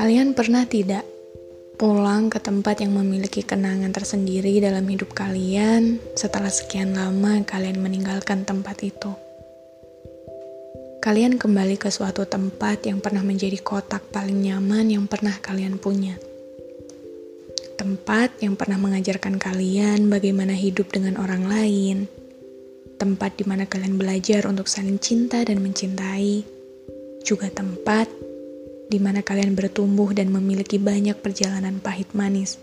Kalian pernah tidak pulang ke tempat yang memiliki kenangan tersendiri dalam hidup kalian setelah sekian lama kalian meninggalkan tempat itu? Kalian kembali ke suatu tempat yang pernah menjadi kotak paling nyaman yang pernah kalian punya. Tempat yang pernah mengajarkan kalian bagaimana hidup dengan orang lain. Tempat di mana kalian belajar untuk saling cinta dan mencintai. Juga tempat di mana kalian bertumbuh dan memiliki banyak perjalanan pahit manis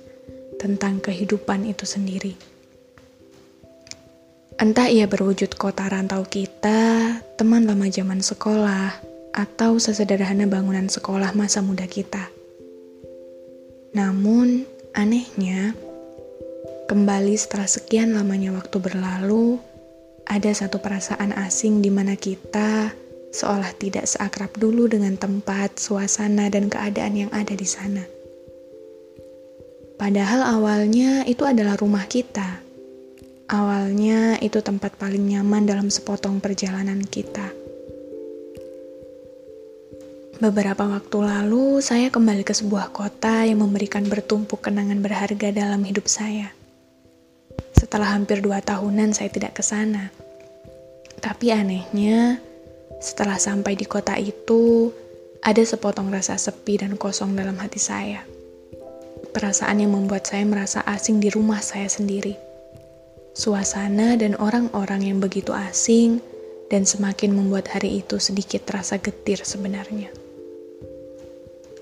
tentang kehidupan itu sendiri. Entah ia berwujud kota rantau kita, teman lama zaman sekolah, atau sesederhana bangunan sekolah masa muda kita. Namun, anehnya, kembali setelah sekian lamanya waktu berlalu, ada satu perasaan asing di mana kita seolah tidak seakrab dulu dengan tempat, suasana, dan keadaan yang ada di sana. Padahal awalnya itu adalah rumah kita. Awalnya itu tempat paling nyaman dalam sepotong perjalanan kita. Beberapa waktu lalu, saya kembali ke sebuah kota yang memberikan bertumpuk kenangan berharga dalam hidup saya. Setelah hampir dua tahunan saya tidak ke sana. Tapi anehnya, setelah sampai di kota itu, ada sepotong rasa sepi dan kosong dalam hati saya. Perasaan yang membuat saya merasa asing di rumah saya sendiri. Suasana dan orang-orang yang begitu asing dan semakin membuat hari itu sedikit terasa getir sebenarnya.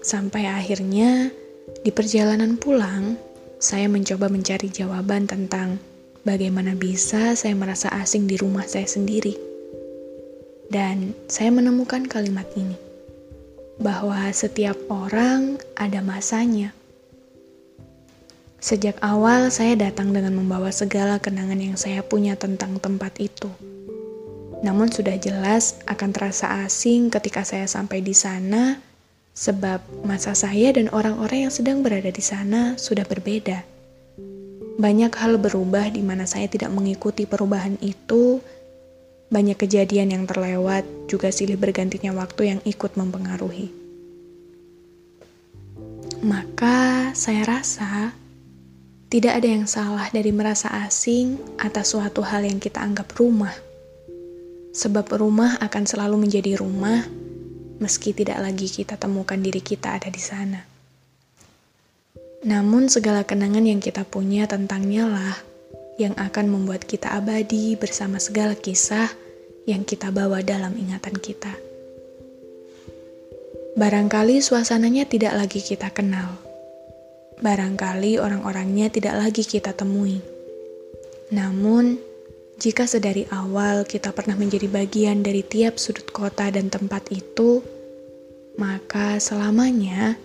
Sampai akhirnya, di perjalanan pulang, saya mencoba mencari jawaban tentang bagaimana bisa saya merasa asing di rumah saya sendiri dan saya menemukan kalimat ini, bahwa setiap orang ada masanya. Sejak awal saya datang dengan membawa segala kenangan yang saya punya tentang tempat itu. Namun sudah jelas akan terasa asing ketika saya sampai di sana, sebab masa saya dan orang-orang yang sedang berada di sana sudah berbeda. Banyak hal berubah di mana saya tidak mengikuti perubahan itu, banyak kejadian yang terlewat, juga silih bergantinya waktu yang ikut mempengaruhi. Maka saya rasa tidak ada yang salah dari merasa asing atas suatu hal yang kita anggap rumah. Sebab rumah akan selalu menjadi rumah meski tidak lagi kita temukan diri kita ada di sana. Namun segala kenangan yang kita punya tentangnya lah yang akan membuat kita abadi bersama segala kisah yang kita bawa dalam ingatan kita. Barangkali suasananya tidak lagi kita kenal. Barangkali orang-orangnya tidak lagi kita temui. Namun, jika sedari awal kita pernah menjadi bagian dari tiap sudut kota dan tempat itu, maka selamanya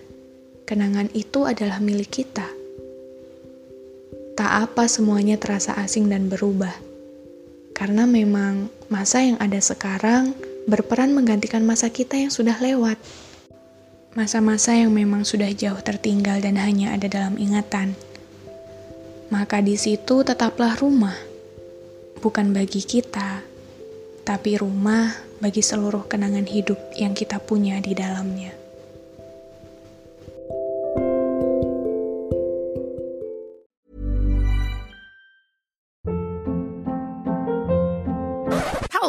kenangan itu adalah milik kita apa semuanya terasa asing dan berubah. Karena memang masa yang ada sekarang berperan menggantikan masa kita yang sudah lewat. Masa-masa yang memang sudah jauh tertinggal dan hanya ada dalam ingatan. Maka di situ tetaplah rumah. Bukan bagi kita, tapi rumah bagi seluruh kenangan hidup yang kita punya di dalamnya.